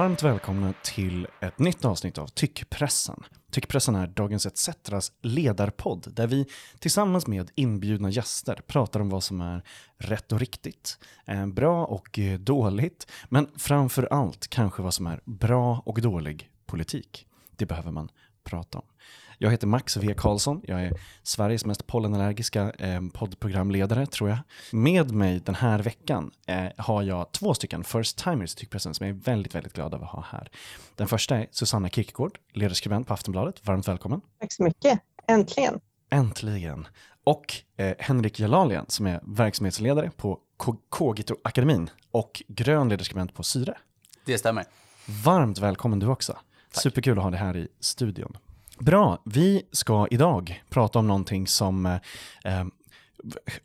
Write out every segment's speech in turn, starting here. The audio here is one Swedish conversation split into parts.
Varmt välkomna till ett nytt avsnitt av Tyckpressen. Tyckpressen är Dagens ETCs ledarpodd där vi tillsammans med inbjudna gäster pratar om vad som är rätt och riktigt, eh, bra och eh, dåligt, men framför allt kanske vad som är bra och dålig politik. Det behöver man prata om. Jag heter Max V. Karlsson. Jag är Sveriges mest pollenallergiska eh, poddprogramledare, tror jag. Med mig den här veckan eh, har jag två stycken first timers i tyckpressen som jag är väldigt, väldigt glad över att ha här. Den första är Susanna Kierkegaard, ledarskribent på Aftonbladet. Varmt välkommen. Tack så mycket. Äntligen. Äntligen. Och eh, Henrik Jalalian som är verksamhetsledare på Kogito Akademin och grön ledarskribent på Syre. Det stämmer. Varmt välkommen du också. Tack. Superkul att ha dig här i studion. Bra, vi ska idag prata om någonting som eh, eh,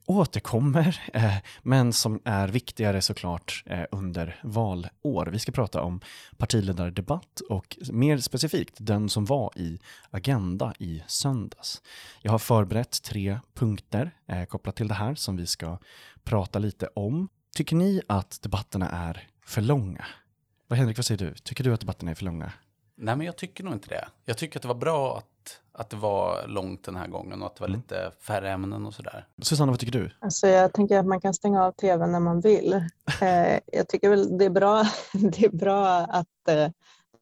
återkommer, eh, men som är viktigare såklart eh, under valår. Vi ska prata om partiledardebatt och mer specifikt den som var i Agenda i söndags. Jag har förberett tre punkter eh, kopplat till det här som vi ska prata lite om. Tycker ni att debatterna är för långa? Vad Henrik, vad säger du? Tycker du att debatterna är för långa? Nej, men jag tycker nog inte det. Jag tycker att det var bra att, att det var långt den här gången och att det var mm. lite färre ämnen och sådär. Susanna, vad tycker du? Alltså, jag tänker att man kan stänga av tvn när man vill. Eh, jag tycker väl det är bra, det är bra att eh,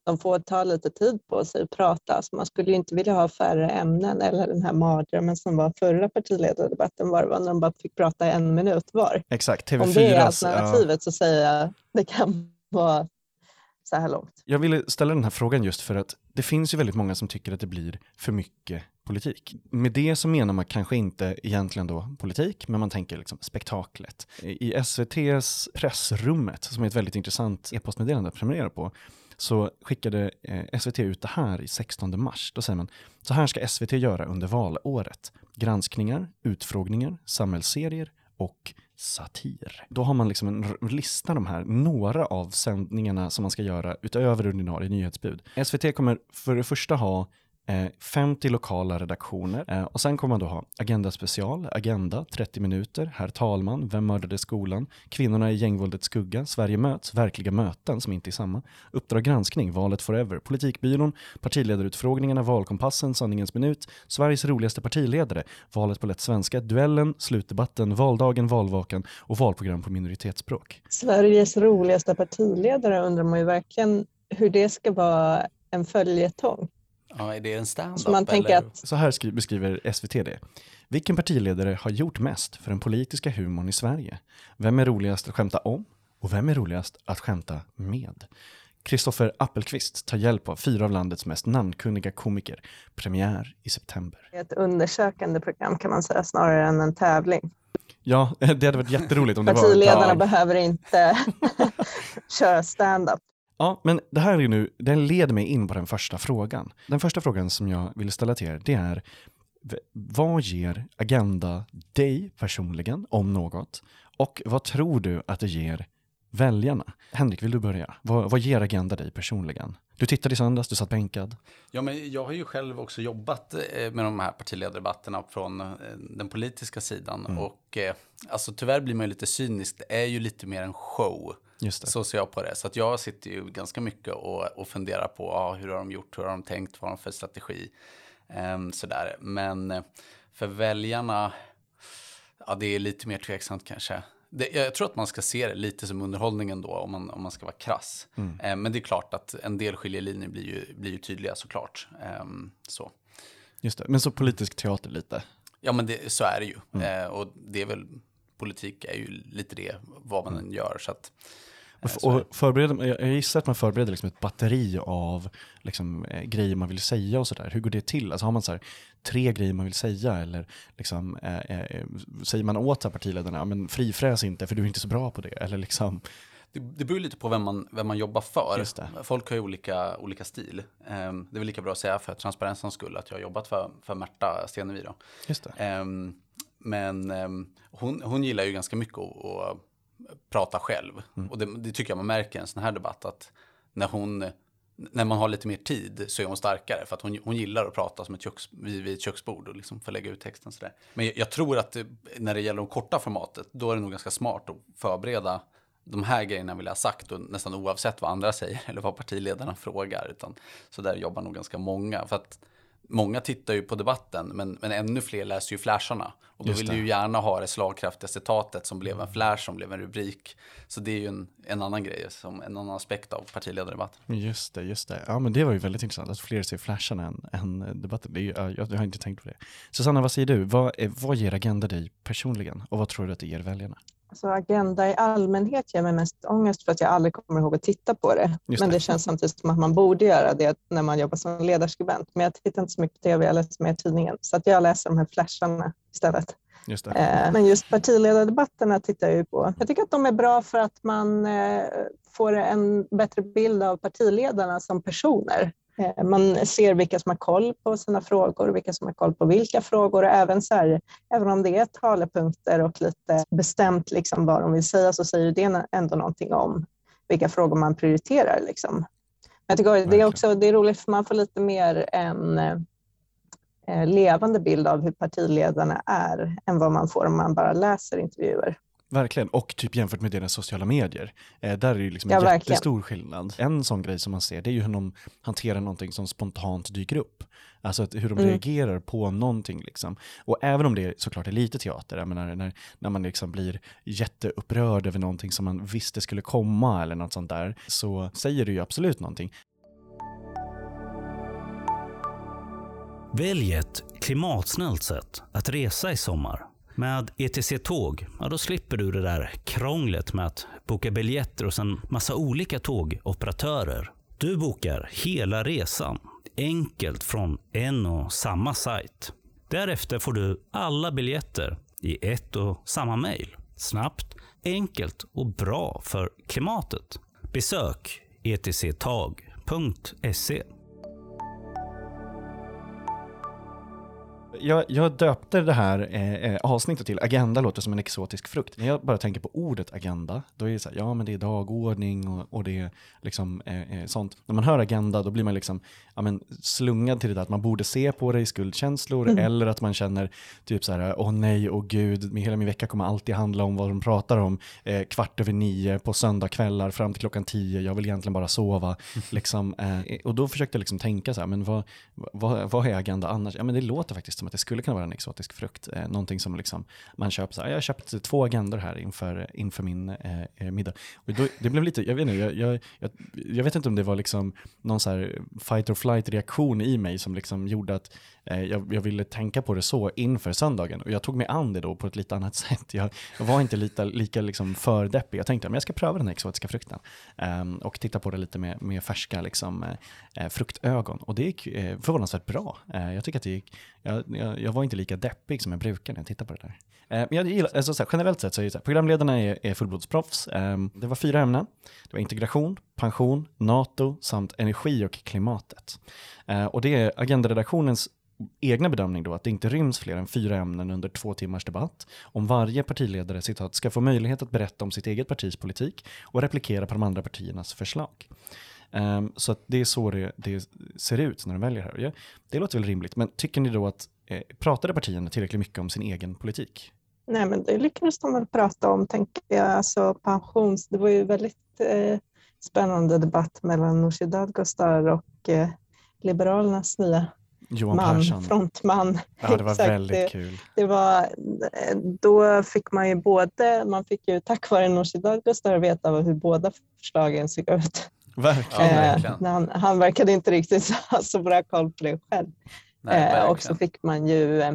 de får ta lite tid på sig att prata. Alltså, man skulle ju inte vilja ha färre ämnen eller den här mardrömmen som var förra partiledardebatten var, var när de bara fick prata en minut var. Exakt, TV4. Om det är alternativet ja. så säger jag att det kan vara så här långt. Jag ville ställa den här frågan just för att det finns ju väldigt många som tycker att det blir för mycket politik. Med det så menar man kanske inte egentligen då politik, men man tänker liksom spektaklet. I SVTs pressrummet, som är ett väldigt intressant e-postmeddelande att prenumerera på, så skickade eh, SVT ut det här i 16 mars. Då säger man, så här ska SVT göra under valåret. Granskningar, utfrågningar, samhällsserier och satir. Då har man liksom en lista de här, några av sändningarna som man ska göra utöver ordinarie nyhetsbud. SVT kommer för det första ha Eh, 50 lokala redaktioner eh, och sen kommer man då ha Agenda special, Agenda 30 minuter, Herr talman, Vem mördade skolan, Kvinnorna i gängvåldets skugga, Sverige möts, Verkliga möten som inte är samma, Uppdrag granskning, Valet forever, Politikbyrån, Partiledarutfrågningarna, Valkompassen, Sanningens minut, Sveriges roligaste partiledare, Valet på lätt svenska, Duellen, Slutdebatten, Valdagen, Valvakan och valprogram på minoritetsspråk. Sveriges roligaste partiledare undrar man ju verkligen hur det ska vara en följetong. Ja, är det en stand-up? Så, man tänker att... så här beskriver SVT det. Vilken partiledare har gjort mest för den politiska humorn i Sverige? Vem är roligast att skämta om? Och vem är roligast att skämta med? Kristoffer Appelqvist tar hjälp av fyra av landets mest namnkunniga komiker. Premiär i september. Ett undersökande program kan man säga, snarare än en tävling. Ja, det hade varit jätteroligt om det var... Partiledarna behöver inte köra stand-up. Ja, men det här är nu, den leder mig in på den första frågan. Den första frågan som jag vill ställa till er, det är vad ger Agenda dig personligen, om något? Och vad tror du att det ger väljarna? Henrik, vill du börja? Vad, vad ger Agenda dig personligen? Du tittade i söndags, du satt bänkad. Ja, men jag har ju själv också jobbat eh, med de här partiledardebatterna från eh, den politiska sidan. Mm. Och eh, alltså, tyvärr blir man ju lite cynisk. Det är ju lite mer en show. Så ser jag på det. Så att jag sitter ju ganska mycket och, och funderar på ah, hur har de gjort, hur har de tänkt, vad har de för strategi. Um, sådär. Men för väljarna, ja det är lite mer tveksamt kanske. Det, jag tror att man ska se det lite som underhållning ändå, om man, om man ska vara krass. Mm. Eh, men det är klart att en del skiljelinjer blir ju, blir ju tydliga såklart. Eh, så. Just det, men så politisk teater lite? Ja, men det, så är det ju. Mm. Eh, och det är väl, politik är ju lite det, vad man mm. än gör. Så att, eh, och förbereder, jag gissar att man förbereder liksom ett batteri av liksom, eh, grejer man vill säga och sådär. Hur går det till? Alltså har man så här, tre grejer man vill säga eller liksom, eh, eh, säger man åt partiledarna, men frifräs inte för du är inte så bra på det. Eller liksom, det, det beror lite på vem man, vem man jobbar för. Folk har ju olika, olika stil. Um, det är väl lika bra att säga för transparensens skull att jag har jobbat för, för Märta Stenevi. Då. Um, men um, hon, hon gillar ju ganska mycket att prata själv. Mm. Och det, det, tycker jag man märker i en sån här debatt. Att när hon när man har lite mer tid så är hon starkare. För att hon, hon gillar att prata som ett köks, vid, vid ett köksbord och liksom få lägga ut texten. Sådär. Men jag, jag tror att det, när det gäller de korta formatet, då är det nog ganska smart att förbereda de här grejerna vill jag ha sagt och nästan oavsett vad andra säger eller vad partiledarna frågar. Utan, så där jobbar nog ganska många. För att många tittar ju på debatten, men, men ännu fler läser ju flasharna. Och då vill du ju gärna ha det slagkraftiga citatet som blev en flash, som blev en rubrik. Så det är ju en, en annan grej, som en annan aspekt av partiledardebatten. Just det, just det. Ja, men det var ju väldigt intressant att fler ser flasharna än, än debatten. Det är ju, jag, jag har inte tänkt på det. Susanna, vad säger du? Vad, vad ger Agenda dig personligen? Och vad tror du att det ger väljarna? Alltså Agenda i allmänhet ger mig mest ångest för att jag aldrig kommer ihåg att titta på det. det. Men det känns samtidigt som att man borde göra det när man jobbar som ledarskribent. Men jag tittar inte så mycket på tv, jag läser mer tidningen. Så att jag läser de här flasharna istället. Just eh, men just partiledardebatterna tittar jag ju på. Jag tycker att de är bra för att man eh, får en bättre bild av partiledarna som personer. Eh, man ser vilka som har koll på sina frågor, vilka som har koll på vilka frågor och även, så här, även om det är talepunkter och lite bestämt liksom vad de vill säga så säger det ändå någonting om vilka frågor man prioriterar. Liksom. Jag tycker det är, också, det är roligt för man får lite mer en eh, levande bild av hur partiledarna är än vad man får om man bara läser intervjuer. Verkligen, och typ jämfört med deras sociala medier. Eh, där är det liksom en ja, jättestor skillnad. En sån grej som man ser, det är ju hur de hanterar någonting som spontant dyker upp. Alltså hur de mm. reagerar på någonting liksom. Och även om det såklart är lite teater, jag menar när, när man liksom blir jätteupprörd över någonting som man visste skulle komma eller något sånt där, så säger det ju absolut någonting. Välj ett klimatsnällt sätt att resa i sommar. Med ETC Tåg, ja då slipper du det där krånglet med att boka biljetter hos en massa olika tågoperatörer. Du bokar hela resan, enkelt från en och samma sajt. Därefter får du alla biljetter i ett och samma mejl. Snabbt, enkelt och bra för klimatet. Besök etctag.se jag, jag döpte det här eh, eh, avsnittet till Agenda låter som en exotisk frukt. När jag bara tänker på ordet agenda, då är det så här, ja men det är dagordning och, och det är liksom eh, eh, sånt. När man hör agenda då blir man liksom ja, men, slungad till det där att man borde se på det i skuldkänslor mm. eller att man känner typ så här, åh nej, åh gud, hela min vecka kommer alltid handla om vad de pratar om. Eh, kvart över nio på söndagkvällar fram till klockan tio, jag vill egentligen bara sova. Mm. Liksom, eh, och då försökte jag liksom tänka så här, men vad, vad, vad är agenda annars? Ja men det låter faktiskt som att det skulle kunna vara en exotisk frukt. Eh, någonting som liksom man köper, så här, jag har köpt två agendor här inför, inför min eh, eh, middag. Och då, det blev lite, jag vet inte, jag, jag, jag, jag, vet inte om det var liksom någon så här fight or flight reaktion i mig som liksom gjorde att Eh, jag, jag, ville tänka på det så inför söndagen. Och jag tog mig an det då på ett lite annat sätt. Jag, jag var inte lika, lika liksom för deppig. Jag tänkte att jag ska pröva den här exotiska frukten um, och titta på det lite med, med färska liksom, uh, fruktögon. Och det gick uh, förvånansvärt bra. Uh, jag tycker att det gick, jag, jag, jag, var inte lika deppig som jag brukar när jag tittar på det där. Men jag gillar, alltså, så här, generellt sett så är det så här, programledarna är, är fullblodsproffs. Um, det var fyra ämnen. Det var integration, pension, NATO samt energi och klimatet. Och det är agendaredaktionens egna bedömning då att det inte ryms fler än fyra ämnen under två timmars debatt om varje partiledare citat, ska få möjlighet att berätta om sitt eget partis politik och replikera på de andra partiernas förslag. Um, så det är så det, det, ser ut när de väljer här. Ja, det låter väl rimligt, men tycker ni då att eh, pratade partierna tillräckligt mycket om sin egen politik? Nej, men det lyckades de väl prata om, tänker jag. Alltså pensions... Det var ju väldigt eh, spännande debatt mellan Nooshi Dadgostar och eh, Liberalernas nya Johan man, Persson. frontman. Ja, det var väldigt det, kul. Det var, då fick man ju både, man fick ju tack vare Nooshi Dadgostar veta hur båda förslagen såg ut. Verkligen. Eh, han, han verkade inte riktigt ha så bra koll på det själv. Nej, eh, och så fick man ju eh,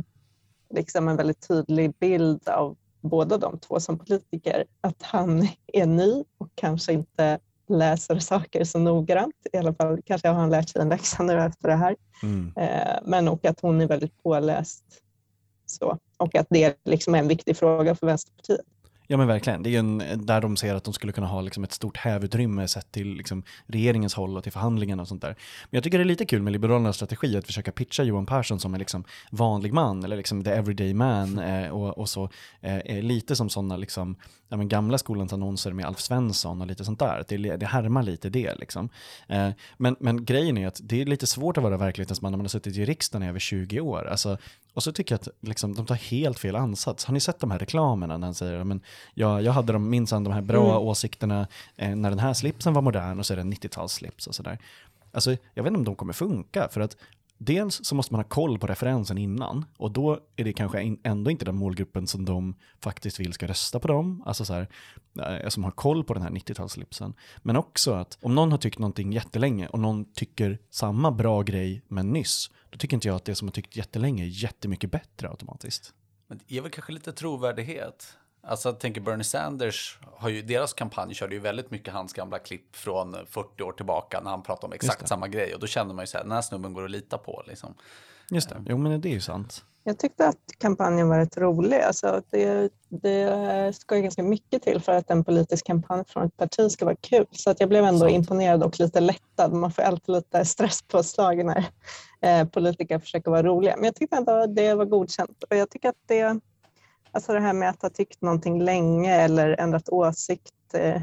liksom en väldigt tydlig bild av båda de två som politiker, att han är ny och kanske inte läser saker så noggrant. I alla fall kanske har han lärt sig en läxa nu efter det här. Mm. Eh, men och att hon är väldigt påläst. Så. Och att det är liksom en viktig fråga för Vänsterpartiet. Ja men verkligen, det är en, där de ser att de skulle kunna ha liksom ett stort hävutrymme sett till liksom regeringens håll och till förhandlingarna och sånt där. Men jag tycker det är lite kul med Liberalernas strategi att försöka pitcha Johan Persson som en liksom vanlig man eller liksom the everyday man eh, och, och, så eh, lite som sådana liksom, ja, men gamla skolans annonser med Alf Svensson och lite sånt där. Det, det härmar lite det liksom. Eh, men, men grejen är att det är lite svårt att vara verklighetens man när man har suttit i riksdagen i över 20 år. Alltså, Och så tycker jag att liksom, de tar helt fel ansats. Har ni sett de här reklamerna när han säger men jag, jag hade de, minsann de här bra mm. åsikterna eh, när den här slipsen var modern och så är det en 90-talsslips och sådär. Alltså, jag vet inte om de kommer funka, för att dels så måste man ha koll på referensen innan och då är det kanske ändå inte den målgruppen som de faktiskt vill ska rösta på dem, alltså så här, eh, som har koll på den här 90-talslipsen. Men också att om någon har tyckt någonting jättelänge och någon tycker samma bra grej men nyss, då tycker inte jag att det som har tyckt jättelänge är jättemycket bättre automatiskt. Men det ger väl kanske lite trovärdighet. Alltså jag tänker Bernie Sanders, har ju, deras kampanj körde ju väldigt mycket hans gamla klipp från 40 år tillbaka när han pratade om exakt samma grej. Och då kände man ju så här, den här snubben går att lita på. Liksom. Just det, jo men det är ju sant. Jag tyckte att kampanjen var rätt rolig. Alltså det, det ska ju ganska mycket till för att en politisk kampanj från ett parti ska vara kul. Så att jag blev ändå sant. imponerad och lite lättad. Man får alltid lite stresspåslag när eh, politiker försöker vara roliga. Men jag tyckte ändå att det var godkänt. Och jag tycker att det Alltså det här med att ha tyckt någonting länge eller ändrat åsikt. Eh,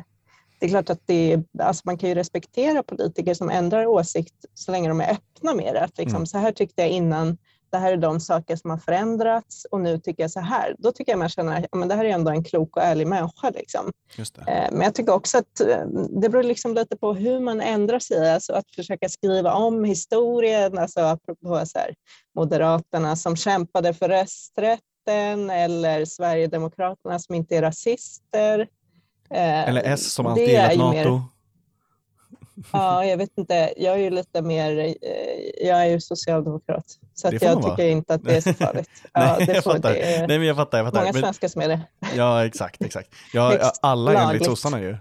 det är klart att det alltså man kan ju respektera politiker som ändrar åsikt så länge de är öppna med det. Att liksom, mm. Så här tyckte jag innan, det här är de saker som har förändrats och nu tycker jag så här. Då tycker jag man känner att ja, det här är ändå en klok och ärlig människa. Liksom. Eh, men jag tycker också att eh, det beror liksom lite på hur man ändrar sig. Alltså att försöka skriva om historien, alltså apropå så här, Moderaterna som kämpade för rösträtt Centern eller Sverigedemokraterna som inte är rasister. Eh, eller S som alltid gillat NATO. Mer, ja, jag vet inte. Jag är ju lite mer, eh, jag är ju socialdemokrat. Så att jag tycker inte att det är så farligt. Ja, Nej, jag får, fattar. Det Nej, men jag fattar, jag fattar. Många men, svenskar som är det. Ja, exakt. exakt. Ja, alla enligt sossarna ju.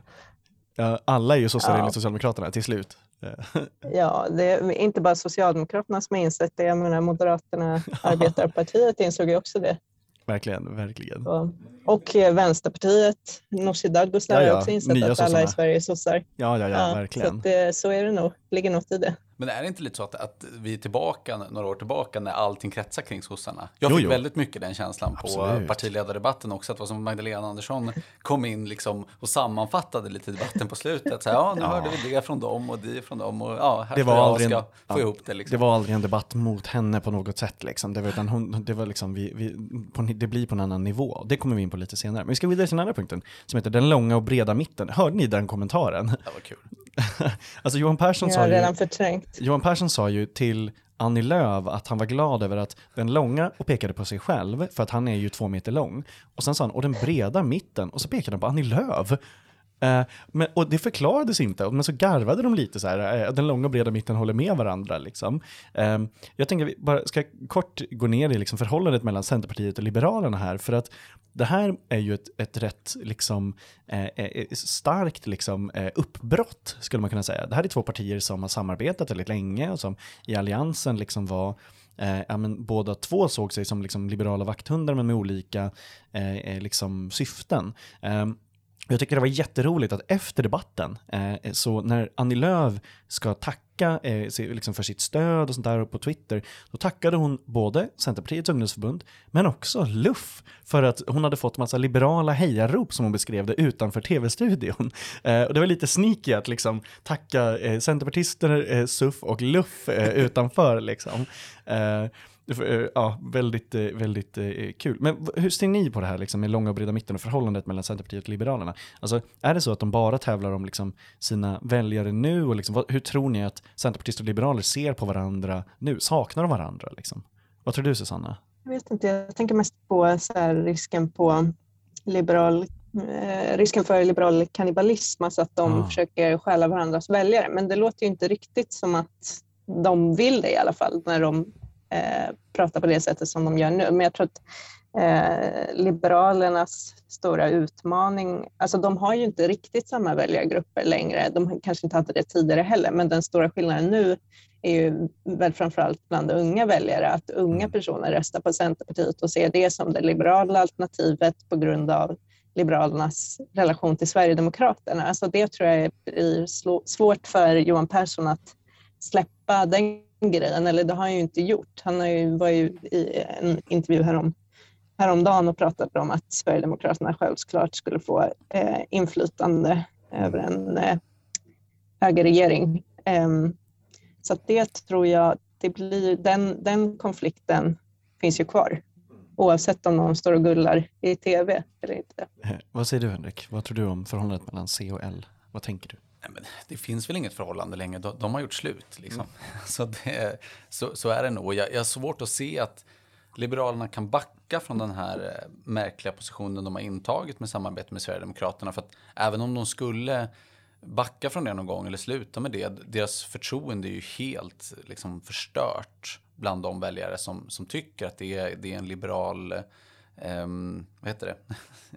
Ja, alla är ju sossar ja. enligt Socialdemokraterna till slut. Ja, det är inte bara Socialdemokraterna som har insett det. Jag menar, Moderaterna, Arbetarpartiet insåg ju också det. Verkligen, verkligen. Och, och Vänsterpartiet, Nooshi Dadgostar ja, ja. har också insett Nya att alla i Sverige är sossar. Ja, ja, ja, verkligen. Så, att, så är det nog, ligger något i det. Men är det inte lite så att, att vi är tillbaka några år tillbaka när allting kretsar kring sossarna? Jag fick jo, jo. väldigt mycket den känslan Absolut. på partiledardebatten också, att det var som Magdalena Andersson kom in liksom och sammanfattade lite debatten på slutet. Så, ja, nu ja. hörde vi det från dem och det från dem och ja, här det var aldrig ska en, få ja, ihop det. Liksom. Det var aldrig en debatt mot henne på något sätt liksom. Det var, utan hon, det var liksom, vi, vi, på, det blir på en annan nivå. Det kommer vi in på lite senare. Men vi ska vidare till den andra punkten som heter den långa och breda mitten. Hörde ni den kommentaren? Det var kul. alltså Johan Persson sa ju, förträngt. Johan Persson sa ju till Annie Lööf att han var glad över att den långa och pekade på sig själv för att han är ju två meter lång. Och sen sa han, och den breda mitten, och så pekade han på Annie Lööf. Eh, men, och det förklarades inte, men så garvade de lite så här, eh, den långa och breda mitten håller med varandra. Liksom. Ehm, jag tänker vi bara ska kort gå ner i liksom förhållandet mellan Centerpartiet och Liberalerna här, för att det här är ju ett, ett rätt liksom, eh, eh, starkt liksom, eh, uppbrott, skulle man kunna säga. Det här är två partier som har samarbetat väldigt länge och som i alliansen liksom var Eh, ja, men båda två såg sig som liksom liberala vakthundar men med olika eh liksom syften. Eh, jag tycker det var jätteroligt att efter debatten, eh, så när Annie Lööf ska tacka eh, liksom för sitt stöd och sånt där på Twitter, då tackade hon både Centerpartiets ungdomsförbund, men också LUF, för att hon hade fått massa liberala hejarop som hon beskrev det utanför tv-studion. Eh, och det var lite sneaky att liksom tacka eh, centerpartister, eh, SUF och LUF eh, utanför liksom. Eh, Eh, ja, väldigt, eh, väldigt eh, kul. Men hur ser ni på det här liksom, med långa och breda mitten och förhållandet mellan Centerpartiet och Liberalerna? Alltså, är det så att de bara tävlar om liksom, sina väljare nu? Och liksom, vad, hur tror ni att Centerpartister och liberaler ser på varandra nu? Saknar de varandra? Liksom? Vad tror du Susanna? Jag vet inte, jag tänker mest på här, risken på liberal eh, risken för liberal kannibalism, alltså att de ah. försöker stjäla varandras väljare. Men det låter ju inte riktigt som att de vill det i alla fall när de eh, prata på det sättet som de gör nu. Men jag tror att eh, Liberalernas stora utmaning, alltså de har ju inte riktigt samma väljargrupper längre. De kanske inte hade det tidigare heller, men den stora skillnaden nu är ju väl framförallt bland unga väljare, att unga personer röstar på Centerpartiet och ser det som det liberala alternativet på grund av Liberalernas relation till Sverigedemokraterna. Alltså det tror jag blir svårt för Johan Persson att släppa den grejen, eller det har han ju inte gjort. Han har ju, var ju i en intervju härom, häromdagen och pratade om att Sverigedemokraterna självklart skulle få eh, inflytande över en eh, högerregering. Eh, så det tror jag, det blir, den, den konflikten finns ju kvar oavsett om någon står och gullar i tv eller inte. Eh, vad säger du Henrik? Vad tror du om förhållandet mellan C och L? Vad tänker du? Nej, men det finns väl inget förhållande längre. De, de har gjort slut. Liksom. Mm. Så, det, så, så, är det nog. Jag, jag har svårt att se att Liberalerna kan backa från den här eh, märkliga positionen de har intagit med samarbete med Sverigedemokraterna. För att även om de skulle backa från det någon gång eller sluta med det, deras förtroende är ju helt liksom, förstört bland de väljare som, som tycker att det är, det är en liberal Um, vad heter det?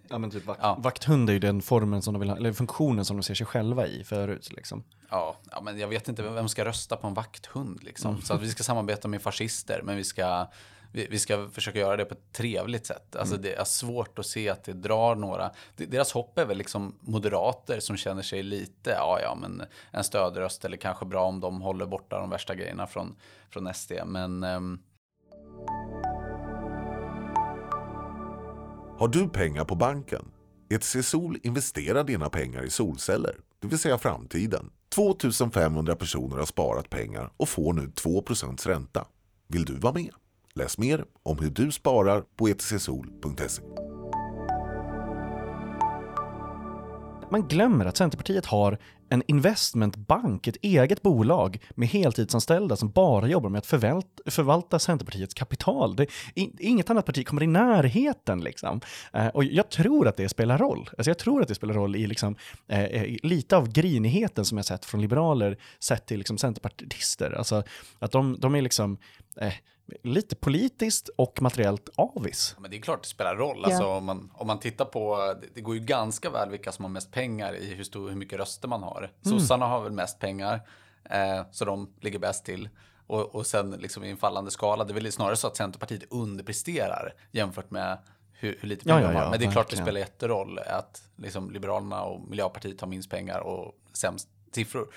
Ja, men typ vakt, ja. Vakthund är ju den formen som de vill ha, eller funktionen som de ser sig själva i förut. Liksom. Ja, ja, men jag vet inte vem ska rösta på en vakthund. Liksom. Mm. Så att vi ska samarbeta med fascister, men vi ska vi, vi, ska försöka göra det på ett trevligt sätt. Alltså mm. Det är svårt att se att det drar några. Deras hopp är väl liksom moderater som känner sig lite, ja ja men en stödröst eller kanske bra om de håller borta de värsta grejerna från, från SD. Men... Um... Har du pengar på banken? ETC Sol investerar dina pengar i solceller, det vill säga framtiden. 2500 personer har sparat pengar och får nu 2% ränta. Vill du vara med? Läs mer om hur du sparar på etcsol.se. Man glömmer att Centerpartiet har en investmentbank, ett eget bolag med heltidsanställda som bara jobbar med att förvalta, förvalta Centerpartiets kapital. Det, inget annat parti kommer i närheten. Liksom. Eh, och jag tror att det spelar roll. Alltså jag tror att det spelar roll i liksom, eh, lite av grinigheten som jag sett från liberaler sett till liksom, centerpartister. Alltså att de, de är liksom eh, lite politiskt och materiellt avis. men det är klart det spelar roll. Alltså, om, man, om man tittar på, det går ju ganska väl vilka som har mest pengar i hur, stor, hur mycket röster man har. Mm. Sossarna har väl mest pengar, eh, så de ligger bäst till. Och, och sen liksom i en fallande skala, det är väl snarare så att Centerpartiet underpresterar jämfört med hur, hur lite pengar ja, ja, ja, de har. Men det är klart det spelar jätteroll att liksom Liberalerna och Miljöpartiet har minst pengar och sämst siffror.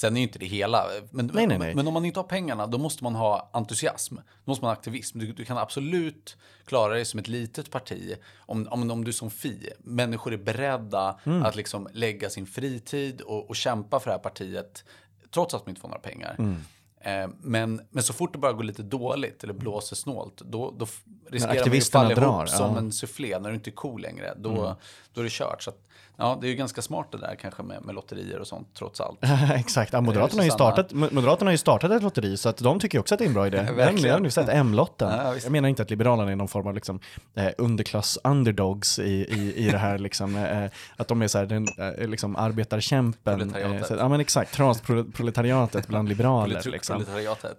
Sen är ju inte det hela. Men, nej, nej, nej. men om man inte har pengarna, då måste man ha entusiasm. Då måste man ha aktivism. Du, du kan absolut klara dig som ett litet parti om, om, om du som Fi, människor är beredda mm. att liksom lägga sin fritid och, och kämpa för det här partiet trots att de inte får några pengar. Mm. Eh, men, men så fort det börjar gå lite dåligt eller blåser snålt, då, då riskerar man att falla ihop som ja. en sufflé när du inte är cool längre. Då, mm. Då är det kört. Så att, Ja, det är ju ganska smart det där kanske med, med lotterier och sånt trots allt. Exakt, ja, Moderaterna, har ju startat, Moderaterna har ju startat ett lotteri så att de tycker också att det är en bra idé. Verkligen. har sett M-lotten. Ja, jag menar inte att Liberalerna är någon form av liksom, eh, underklass-underdogs i, i, i det här, liksom, eh, att de är så här, den, eh, liksom, arbetarkämpen. Eh, så, ja men exakt, transproletariatet bland liberaler. liksom.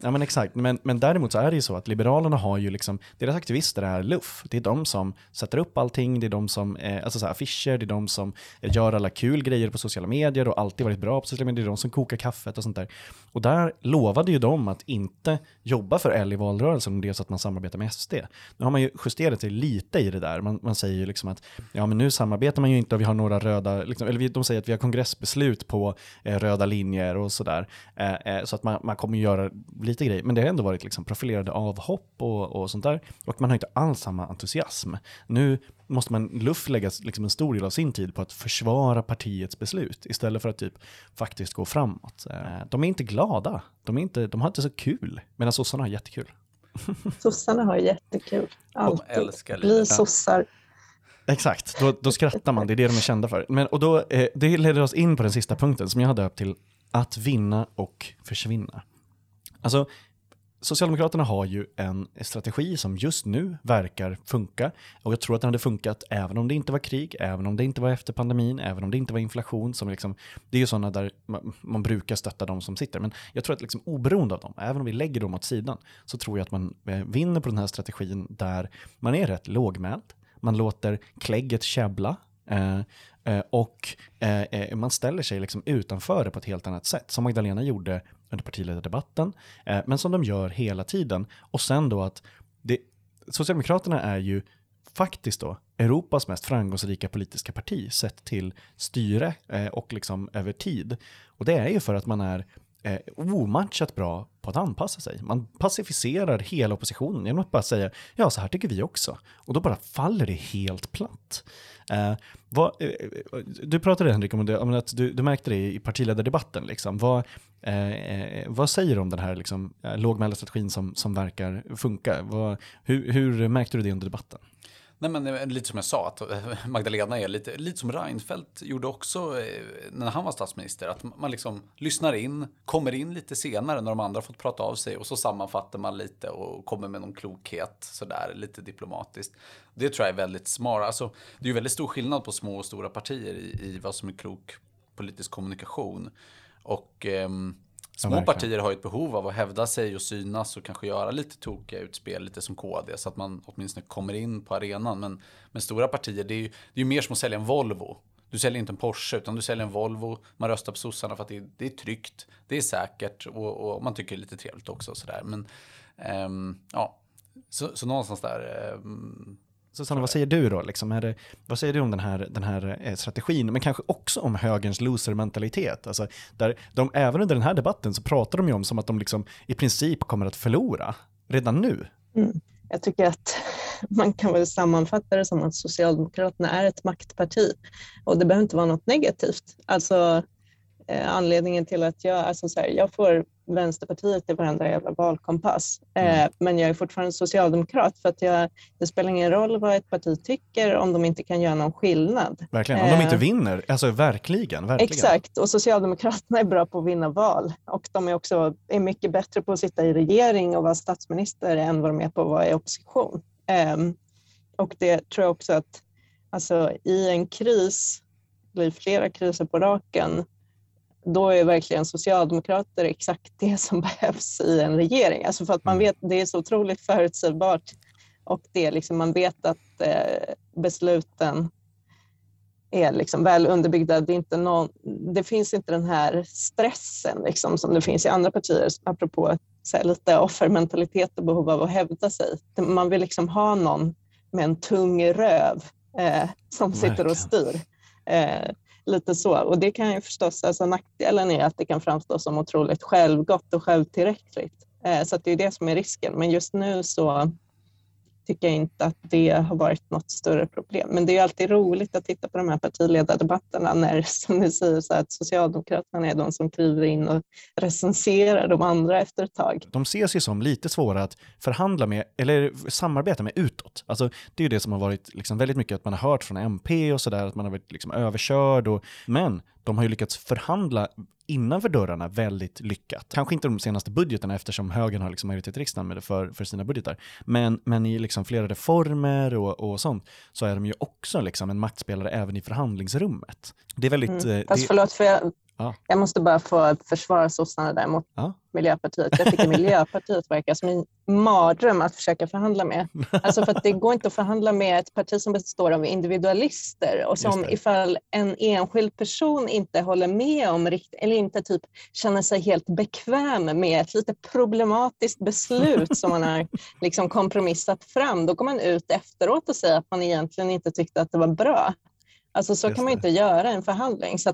Ja men exakt, men, men däremot så är det ju så att Liberalerna har ju liksom, deras aktivister är luff. Det är de som sätter upp allting, det är de som, eh, alltså så här, affischer, det är de som gör alla kul grejer på sociala medier och alltid varit bra på sociala medier. Det är de som kokar kaffet och sånt där. Och där lovade ju de att inte jobba för L i valrörelsen om det är så att man samarbetar med SD. Nu har man ju justerat sig lite i det där. Man, man säger ju liksom att ja, men nu samarbetar man ju inte och vi har några röda, liksom, eller de säger att vi har kongressbeslut på eh, röda linjer och sådär. Eh, eh, så att man, man kommer göra lite grejer. Men det har ändå varit liksom profilerade avhopp och, och sånt där. Och man har inte alls samma entusiasm. Nu måste man luff lägga liksom en stor del av sin tid på att försvara partiets beslut istället för att typ faktiskt gå framåt. Eh, de är inte glada, de, är inte, de har inte så kul, medan sossarna har jättekul. Sossarna har jättekul, alltid. De älskar Bli sossar. Exakt, då, då skrattar man, det är det de är kända för. Men, och då, eh, det leder oss in på den sista punkten som jag har döpt till att vinna och försvinna. Alltså, Socialdemokraterna har ju en strategi som just nu verkar funka och jag tror att den hade funkat även om det inte var krig, även om det inte var efter pandemin, även om det inte var inflation. Som liksom, det är ju sådana där man, man, brukar stötta de som sitter. Men jag tror att liksom, oberoende av dem, även om vi lägger dem åt sidan, så tror jag att man eh, vinner på den här strategin där man är rätt lågmäld, man låter klägget käbbla, eh, eh, och eh, eh man ställer sig liksom utanför det på ett helt annat sätt, som Magdalena gjorde under partiledardebatten, eh, men som de gör hela tiden. Och sen då att det, Socialdemokraterna är ju faktiskt då Europas mest framgångsrika politiska parti sett till styre eh, och liksom över tid. Och det är ju för att man är eh, omatchat bra på att anpassa sig. Man pacificerar hela oppositionen genom att bara säga ja, så här tycker vi också. Och då bara faller det helt platt. Eh, vad, eh, eh du pratade Henrik om, det, om att du, du märkte det i partiledardebatten. Liksom. Vad, eh, eh vad säger du om den här liksom, eh, lågmälda strategin som, som verkar funka? Vad, hur, hur märkte du det under debatten? Nej, men eh, lite som jag sa, att eh, Magdalena är lite, lite som Reinfeldt gjorde också eh, när han var statsminister. Att man liksom lyssnar in, kommer in lite senare när de andra fått prata av sig och så sammanfattar man lite och kommer med någon klokhet sådär lite diplomatiskt. Det tror jag är väldigt smart. Alltså, det är ju väldigt stor skillnad på små och stora partier i, i vad som är klok politisk kommunikation. Och... Ehm, Små ja, partier har ju ett behov av att hävda sig och synas och kanske göra lite tokiga utspel, lite som KD, så att man åtminstone kommer in på arenan. Men, men stora partier, det är ju det är mer som att sälja en Volvo. Du säljer inte en Porsche, utan du säljer en Volvo. Man röstar på sossarna för att det är, det är tryggt, det är säkert och, och man tycker det är lite trevligt också. Sådär. Men um, ja, så, så någonstans där um, Susanna, vad säger du då? Liksom, är det, vad säger du om den här, den här eh, strategin, men kanske också om högerns loser-mentalitet? Alltså, där de, även under den här debatten så pratar de ju om som att de liksom i princip kommer att förlora redan nu. Mm. Jag tycker att man kan väl sammanfatta det som att Socialdemokraterna är ett maktparti och det behöver inte vara något negativt. Alltså, anledningen till att jag, alltså så här, jag får Vänsterpartiet i varenda jävla valkompass. Eh, mm. men jag är fortfarande socialdemokrat för att jag, det spelar ingen roll vad ett parti tycker om de inte kan göra någon skillnad. Verkligen, om de inte eh, vinner. Alltså verkligen, verkligen. Exakt, och Socialdemokraterna är bra på att vinna val och de är också är mycket bättre på att sitta i regering och vara statsminister än vad de är på att vara i opposition. Ehm, och det tror jag också att alltså, i en kris, eller flera kriser på raken, då är verkligen socialdemokrater exakt det som behövs i en regering. Alltså för att man mm. vet, det är så otroligt förutsägbart och det liksom, man vet att eh, besluten är liksom väl underbyggda. Det, inte någon, det finns inte den här stressen liksom, som det finns i andra partier, apropå här, lite offermentalitet och behov av att hävda sig. Man vill liksom ha någon med en tung röv eh, som sitter och styr. Eh, lite så. Och det kan ju förstås, alltså nackdelen är att det kan framstå som otroligt självgott och självtillräckligt. Eh, så så det är det som är risken. Men just nu så tycker jag inte att det har varit något större problem. Men det är alltid roligt att titta på de här partiledardebatterna när, som ni säger, så att Socialdemokraterna är de som kliver in och recenserar de andra efter ett tag. De ses ju som lite svåra att förhandla med, eller samarbeta med utåt. Alltså, det är ju det som har varit liksom väldigt mycket att man har hört från MP och sådär, att man har varit liksom överkörd. Och, men de har ju lyckats förhandla innanför dörrarna väldigt lyckat. Kanske inte de senaste budgeterna eftersom högern har liksom majoritet i riksdagen för, för sina budgetar. Men, men i liksom flera reformer och, och sånt så är de ju också liksom en maktspelare även i förhandlingsrummet. Det är väldigt... Mm. Eh, Fast det... förlåt, för jag, Ja. Jag måste bara få försvara sossarna där mot ja. Miljöpartiet. Jag tycker Miljöpartiet verkar som en mardröm att försöka förhandla med. Alltså för att det går inte att förhandla med ett parti som består av individualister och som ifall en enskild person inte håller med om eller inte typ känner sig helt bekväm med ett lite problematiskt beslut som man har liksom kompromissat fram, då går man ut efteråt och säger att man egentligen inte tyckte att det var bra. Alltså så Just kan man inte göra en förhandling. Så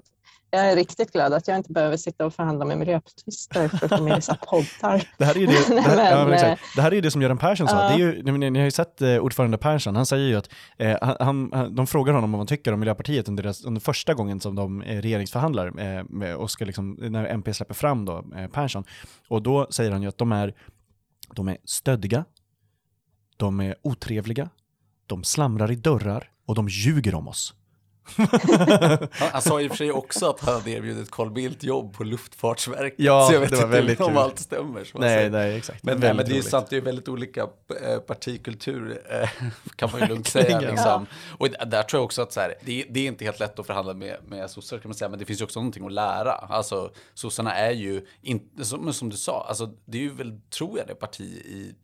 jag är riktigt glad att jag inte behöver sitta och förhandla med miljöpartister för att få med dessa poddar. Det här är ju det, det, här, ja, eh, det här är det som Göran Persson sa. Uh. Det är ju, ni, ni, har ju sett eh, ordförande Persson, han säger ju att eh, han, han, de frågar honom om vad han tycker om Miljöpartiet under, deras, under första gången som de eh, regeringsförhandlar eh, och ska liksom, när MP släpper fram då, eh, Persson. Och då säger han ju att de är, de är stöddiga, de är otrevliga, de slamrar i dörrar och de ljuger om oss han, sa i och för sig också att han hade erbjudit Carl Bildt jobb på Luftfartsverket. Ja, så jag vet det var inte väldigt om allt stämmer. nej, nej, exakt. Men, nej, men det är ju sant, det är väldigt olika eh, partikultur, eh, kan man ju lugnt säga. Liksom. Och där tror jag också att så här, det, det, är inte helt lätt att förhandla med, med sossar, kan man säga, men det finns ju också någonting att lära. Alltså, sossarna är ju, inte, som, som du sa, alltså, det är ju väl, tror jag, det parti i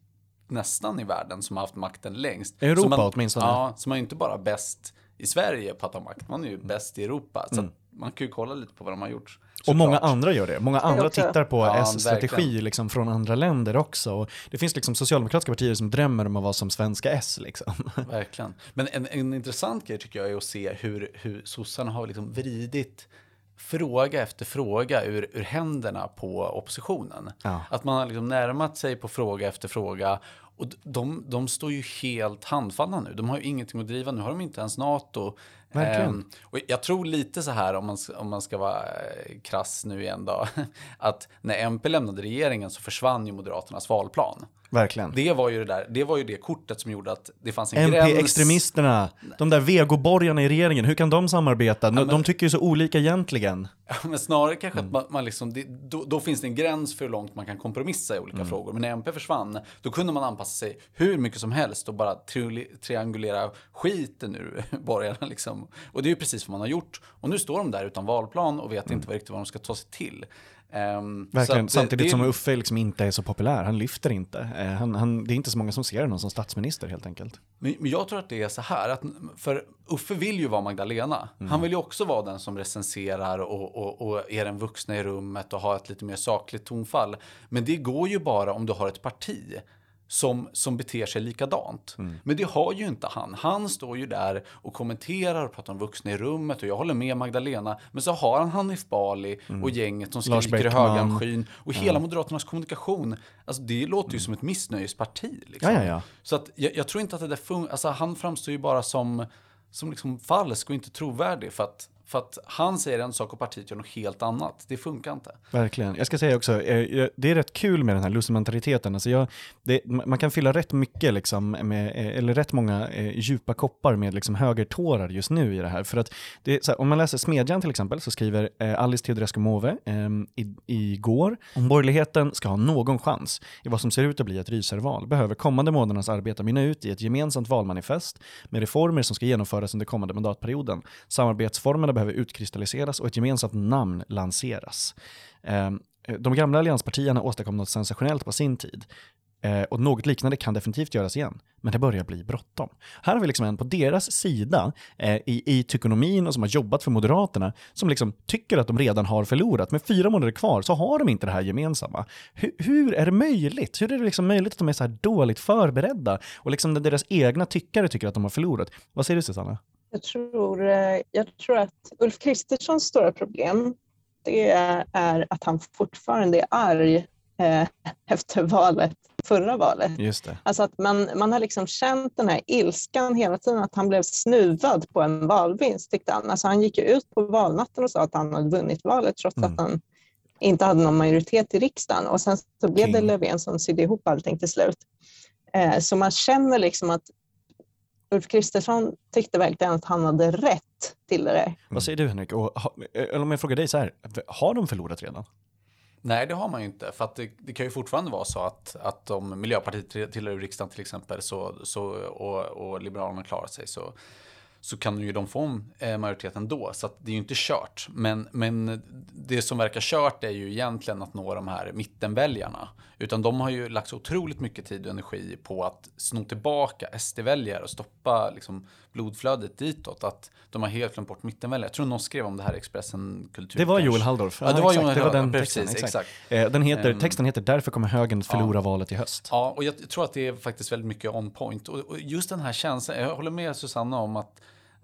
nästan i världen som har haft makten längst. Europa man, åtminstone. Ja, som är inte bara bäst i Sverige på att ha makt. Man är ju bäst i Europa. Så mm. man kan ju kolla lite på vad de har gjort. Och många klart. andra gör det. Många andra tittar på ja, S-strategi liksom från andra länder också. Och det finns liksom socialdemokratiska partier som drömmer om att vara som svenska S. Liksom. Verkligen. Men en, en intressant grej tycker jag är att se hur, hur sossarna har liksom vridit fråga efter fråga ur, ur händerna på oppositionen. Ja. Att man har liksom närmat sig på fråga efter fråga och de, de står ju helt handfallna nu. De har ju ingenting att driva. Nu har de inte ens NATO. Verkligen. och jag tror lite så här, om man, om man ska vara eh, krass nu igen då, att när MP lämnade regeringen så försvann ju Moderaternas valplan. Verkligen. Det var ju det, där, det var ju det kortet som gjorde att det fanns en MP gräns. MP-extremisterna, de där vegoborgarna i regeringen, hur kan de samarbeta? Ja, men, de tycker ju så olika egentligen. Ja, men snarare kanske mm. att man, man liksom, det, då, då, finns det en gräns för hur långt man kan kompromissa i olika mm. frågor. Men när MP försvann, då kunde man anpassa sig hur mycket som helst och bara tri triangulera skiten ur borgarna. Liksom. Och det är ju precis vad man har gjort. Och nu står de där utan valplan och vet mm. inte riktigt vad de ska ta sig till. Um, Verkligen, samtidigt det, som Uffe liksom inte är så populär. Han lyfter inte. Uh, han, han, det är inte så många som ser honom som statsminister helt enkelt. Men, men, jag tror att det är så här, att, för Uffe vill ju vara Magdalena. Mm. Han vill ju också vara den som recenserar och, och, och är den vuxna i rummet och har ett lite mer sakligt tonfall. Men det går ju bara om du har ett parti som, som beter sig likadant. Mm. Men det har ju inte han. Han står ju där och kommenterar och pratar om vuxna i rummet och jag håller med Magdalena. Men så har han Hanif Bali mm. och gänget som skriker i högan skyn. Och hela Moderaternas kommunikation, alltså det låter ju mm. som ett missnöjesparti. Liksom. Ja, ja, ja. Så att jag, jag tror inte att det där funkar. Alltså han framstår ju bara som, som liksom falsk och inte trovärdig. För att för att han säger en sak och partiet gör något helt annat. Det funkar inte. Verkligen. Jag ska säga också, eh, det är rätt kul med den här lussementaliteten. Alltså jag, det, man kan fylla rätt mycket, liksom med, eh, eller rätt många eh, djupa koppar med liksom högertårar just nu i det här. För att det, här, om man läser Smedjan till exempel så skriver Alice Teodorescu Måwe eh, igår om borgerligheten ska ha någon chans i vad som ser ut att bli ett rysarval behöver kommande månadernas arbete mynna ut i ett gemensamt valmanifest med reformer som ska genomföras under kommande mandatperioden. Samarbetsformerna behöver behöver utkristalliseras och ett gemensamt namn lanseras. Ehm, de gamla allianspartierna åstadkom något sensationellt på sin tid. Ehm, och något liknande kan definitivt göras igen, men det börjar bli bråttom. Här har vi liksom en på deras sida eh, i, i tykonomin och som har jobbat för Moderaterna, som liksom tycker att de redan har förlorat. Med fyra månader kvar så har de inte det här gemensamma. Hur, hur är det möjligt? Hur är det liksom möjligt att de är så här dåligt förberedda och liksom deras egna tyckare tycker att de har förlorat? Vad säger du Susanna? Jag tror, eh, jag tror att Ulf Kristerssons stora problem det är att han fortfarande är arg eh, efter valet, förra valet. Just det. Alltså att man, man har liksom känt den här ilskan hela tiden, att han blev snuvad på en valvinst tyckte han. Alltså han gick ut på valnatten och sa att han hade vunnit valet trots mm. att han inte hade någon majoritet i riksdagen. Och sen så blev det Löfven som sydde ihop allting till slut. Eh, så man känner liksom att Ulf Kristersson tyckte verkligen att han hade rätt till det där. Vad säger du Henrik? Och, eller om jag frågar dig så här, har de förlorat redan? Nej, det har man ju inte. För att det, det, kan ju fortfarande vara så att, att om Miljöpartiet tillhör riksdagen till exempel så, så, och, och Liberalerna klarar sig så, så kan ju de få en majoritet ändå. Så det är ju inte kört. Men, men det som verkar kört är ju egentligen att nå de här mittenväljarna. Utan de har ju lagt så otroligt mycket tid och energi på att sno tillbaka SD-väljare och stoppa liksom, blodflödet ditåt. Att de har helt glömt bort mittenväljare. Jag tror någon skrev om det här i Expressen Kultur. Det var Joel Halldorf. Ja, det var, Joel det var den precis, texten. Exakt. exakt. Den heter, um, texten heter Därför kommer högern förlora ja. valet i höst. Ja, och jag tror att det är faktiskt väldigt mycket on point. Och, och just den här känslan, jag håller med Susanna om att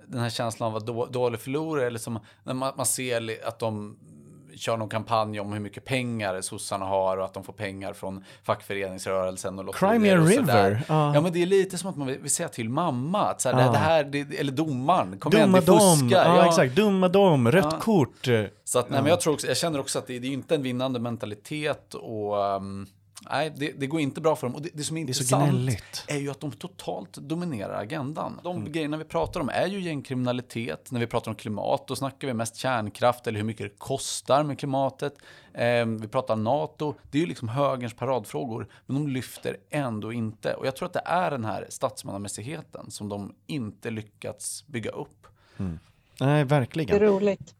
den här känslan av att vara dålig förlorare, eller som när man, man ser att de kör någon kampanj om hur mycket pengar sossarna har och att de får pengar från fackföreningsrörelsen och Crimea River. Uh. Ja, men det är lite som att man vill, säga till mamma att så här, uh. det, här, det, eller domaren, kom Dumma igen, det fuskar. Ja, ja, exakt. Dumma dom, rött kort. Så att, nej, men jag, tror också, jag känner också att det, det är inte en vinnande mentalitet och um, Nej, det, det, går inte bra för dem. Och det, det som är, det är intressant är ju att de totalt dominerar agendan. De mm. grejerna vi pratar om är ju gängkriminalitet. När vi pratar om klimat, då snackar vi mest kärnkraft eller hur mycket det kostar med klimatet. Eh, vi pratar NATO. Det är ju liksom högerns paradfrågor. Men de lyfter ändå inte. Och jag tror att det är den här statsmannamässigheten som de inte lyckats bygga upp. Mm. Nej, verkligen. Det är roligt.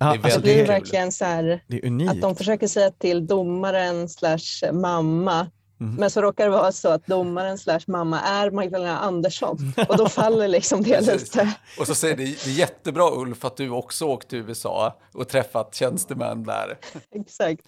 Det, är alltså det är verkligen så här, att de försöker säga till domaren slash mamma Mm. Men så råkar det vara så att domaren slash mamma är Magdalena Andersson och då faller liksom det lite. Och så säger det, det är jättebra Ulf att du också åkt till USA och träffat tjänstemän där. Exakt.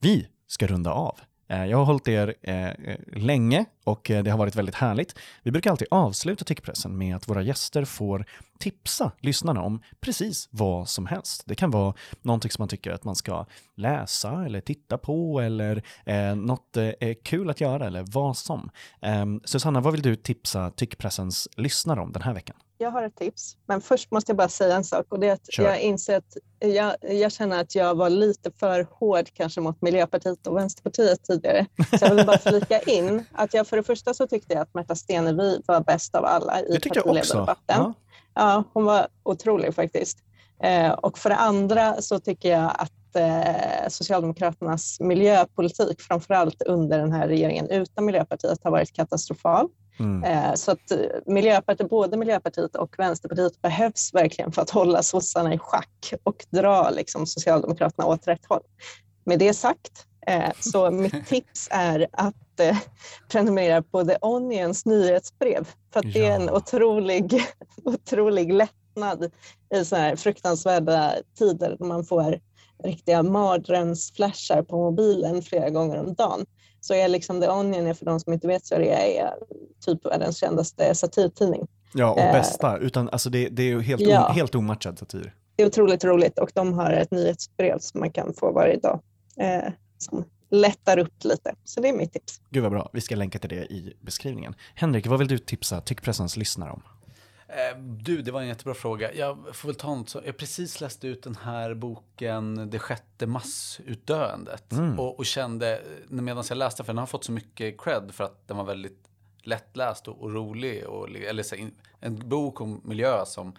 Vi ska runda av. Eh, jag har hållit er eh, eh länge och eh, det har varit väldigt härligt. Vi brukar alltid avsluta tyckpressen med att våra gäster får tipsa lyssnarna om precis vad som helst. Det kan vara någonting som man tycker att man ska läsa eller titta på eller eh, något eh, kul att göra eller vad som. Eh, Susanna, vad vill du tipsa tyckpressens lyssnare om den här veckan? Jag har ett tips, men först måste jag bara säga en sak och det är att Kör. jag inser att jag, jag, känner att jag var lite för hård kanske mot Miljöpartiet och Vänsterpartiet tidigare. Så jag vill bara flika in att jag för det första så tyckte jag att Märta Stenevi var bäst av alla i partiledardebatten. Ja. ja, hon var otrolig faktiskt. Eh, och för det andra så tycker jag att eh, Socialdemokraternas miljöpolitik, framförallt under den här regeringen utan Miljöpartiet, har varit katastrofal. Mm. Eh, så att Miljöpartiet, både Miljöpartiet och Vänsterpartiet behövs verkligen för att hålla sossarna i schack och dra liksom, Socialdemokraterna åt rätt håll. Med det sagt, eh, så mitt tips är att eh, prenumerera på The Onions nyhetsbrev. För att ja. det är en otrolig, otrolig lättnad i så här fruktansvärda tider när man får riktiga mardrömsflashar på mobilen flera gånger om dagen så är liksom The Onion, för de som inte vet så det är typ världens kändaste satirtidning. Ja, och eh, bästa. Utan, alltså det, det är helt, ja. helt omatchad satir. Det är otroligt roligt och de har ett nyhetsbrev som man kan få varje dag eh, som lättar upp lite. Så det är mitt tips. Gud vad bra. Vi ska länka till det i beskrivningen. Henrik, vad vill du tipsa Tyckpressens lyssnare om? Eh, du, det var en jättebra fråga. Jag får väl ta något så. Jag precis läste ut den här boken Det sjätte massutdöendet. Mm. Och, och, kände, medan jag läste, för den har fått så mycket cred för att den var väldigt lättläst och, och rolig. Och, eller så, en bok om miljö som,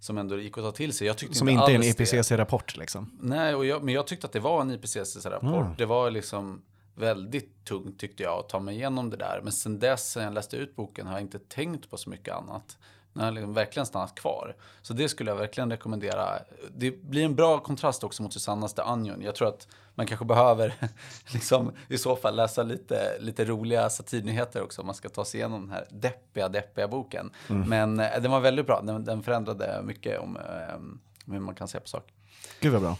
som ändå gick att ta till sig. Jag som inte, inte är en IPCC-rapport liksom? Nej, och jag, men jag tyckte att det var en IPCC-rapport. Mm. Det var liksom väldigt tungt tyckte jag att ta mig igenom det där. Men sen dess, sen jag läste ut boken, har jag inte tänkt på så mycket annat. Den har liksom verkligen stannat kvar. Så det skulle jag verkligen rekommendera. Det blir en bra kontrast också mot Susannas The Onion. Jag tror att man kanske behöver liksom, i så fall läsa lite, lite roliga satirnyheter också om man ska ta sig igenom den här deppiga, deppiga boken. Mm. Men eh, den var väldigt bra. Den, den förändrade mycket om eh, hur man kan se på saker. Gud vad bra.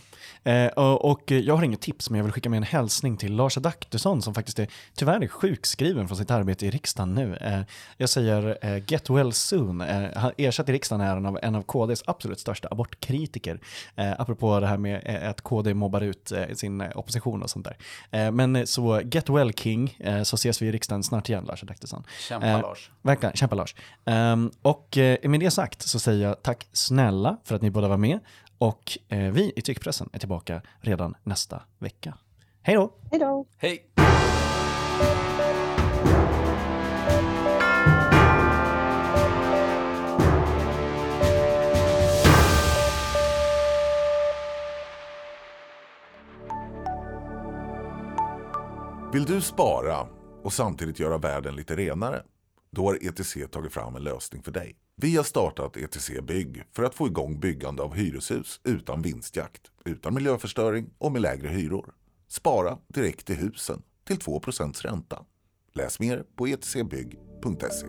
Eh, och jag har inget tips, men jag vill skicka med en hälsning till Lars Adaktusson som faktiskt är tyvärr är sjukskriven från sitt arbete i riksdagen nu. Eh, jag säger eh, get well soon. Han ersatt i riksdagen är en av, en av KDs absolut största abortkritiker. Eh, apropå det här med att KD mobbar ut sin opposition och sånt där. Men så get well king, så ses vi i riksdagen snart igen Lars Adaktusson. Kämpa Lars. Verkligen, kämpa Lars. Ehm, och med det sagt så säger jag tack snälla för att ni båda var med och eh, vi i Tyckpressen är tillbaka redan nästa vecka. Hej då! Hej då! Hej! Vill du spara och samtidigt göra världen lite renare? Då har ETC tagit fram en lösning för dig. Vi har startat ETC Bygg för att få igång byggande av hyreshus utan vinstjakt, utan miljöförstöring och med lägre hyror. Spara direkt i husen till 2% ränta. Läs mer på etcbygg.se.